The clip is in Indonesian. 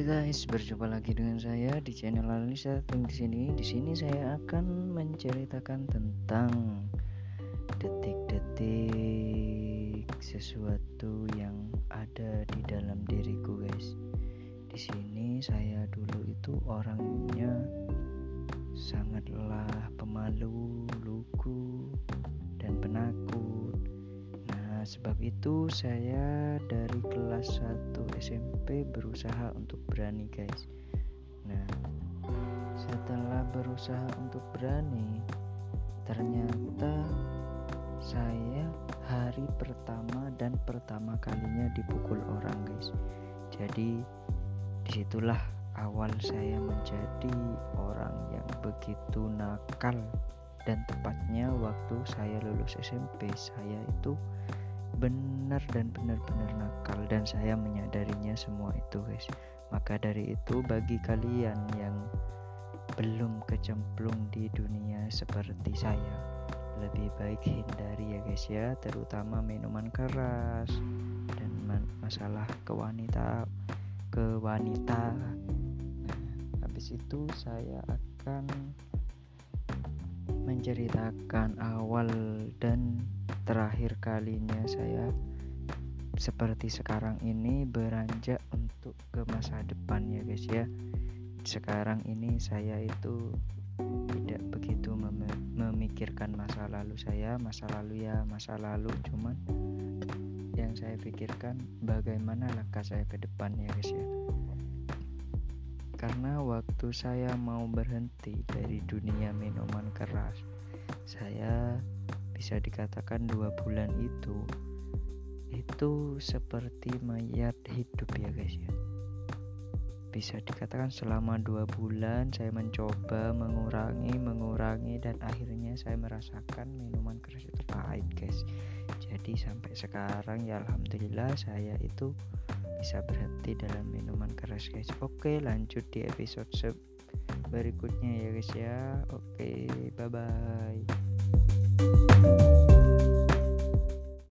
guys, berjumpa lagi dengan saya di channel Alisa Ting di sini. Di sini saya akan menceritakan tentang detik-detik sesuatu yang ada di dalam diriku, guys. Di sini saya dulu itu orangnya sangatlah pemalu, lugu, dan penakut. Nah, sebab itu saya dari kelas 1 SMP berusaha untuk berani, guys. Nah, setelah berusaha untuk berani, ternyata saya hari pertama dan pertama kalinya dipukul orang, guys. Jadi di situlah awal saya menjadi orang yang begitu nakal dan tepatnya waktu saya lulus SMP saya itu benar dan benar-benar nakal dan saya menyadarinya semua itu guys. Maka dari itu bagi kalian yang belum kecemplung di dunia seperti saya lebih baik hindari ya guys ya. Terutama minuman keras dan masalah kewanita ke wanita nah habis itu saya akan menceritakan awal dan terakhir kalinya saya seperti sekarang ini beranjak untuk ke masa depan ya guys ya. Sekarang ini saya itu tidak begitu mem memikirkan masa lalu saya. Masa lalu ya masa lalu. Cuman yang saya pikirkan bagaimana langkah saya ke depan ya guys ya. Karena waktu saya mau berhenti dari dunia minuman keras saya bisa dikatakan dua bulan itu itu seperti mayat hidup ya guys ya. Bisa dikatakan selama dua bulan saya mencoba mengurangi mengurangi dan akhirnya saya merasakan minuman keras itu pahit guys. Jadi sampai sekarang ya alhamdulillah saya itu bisa berhenti dalam minuman keras guys. Oke lanjut di episode berikutnya ya guys ya. Oke bye bye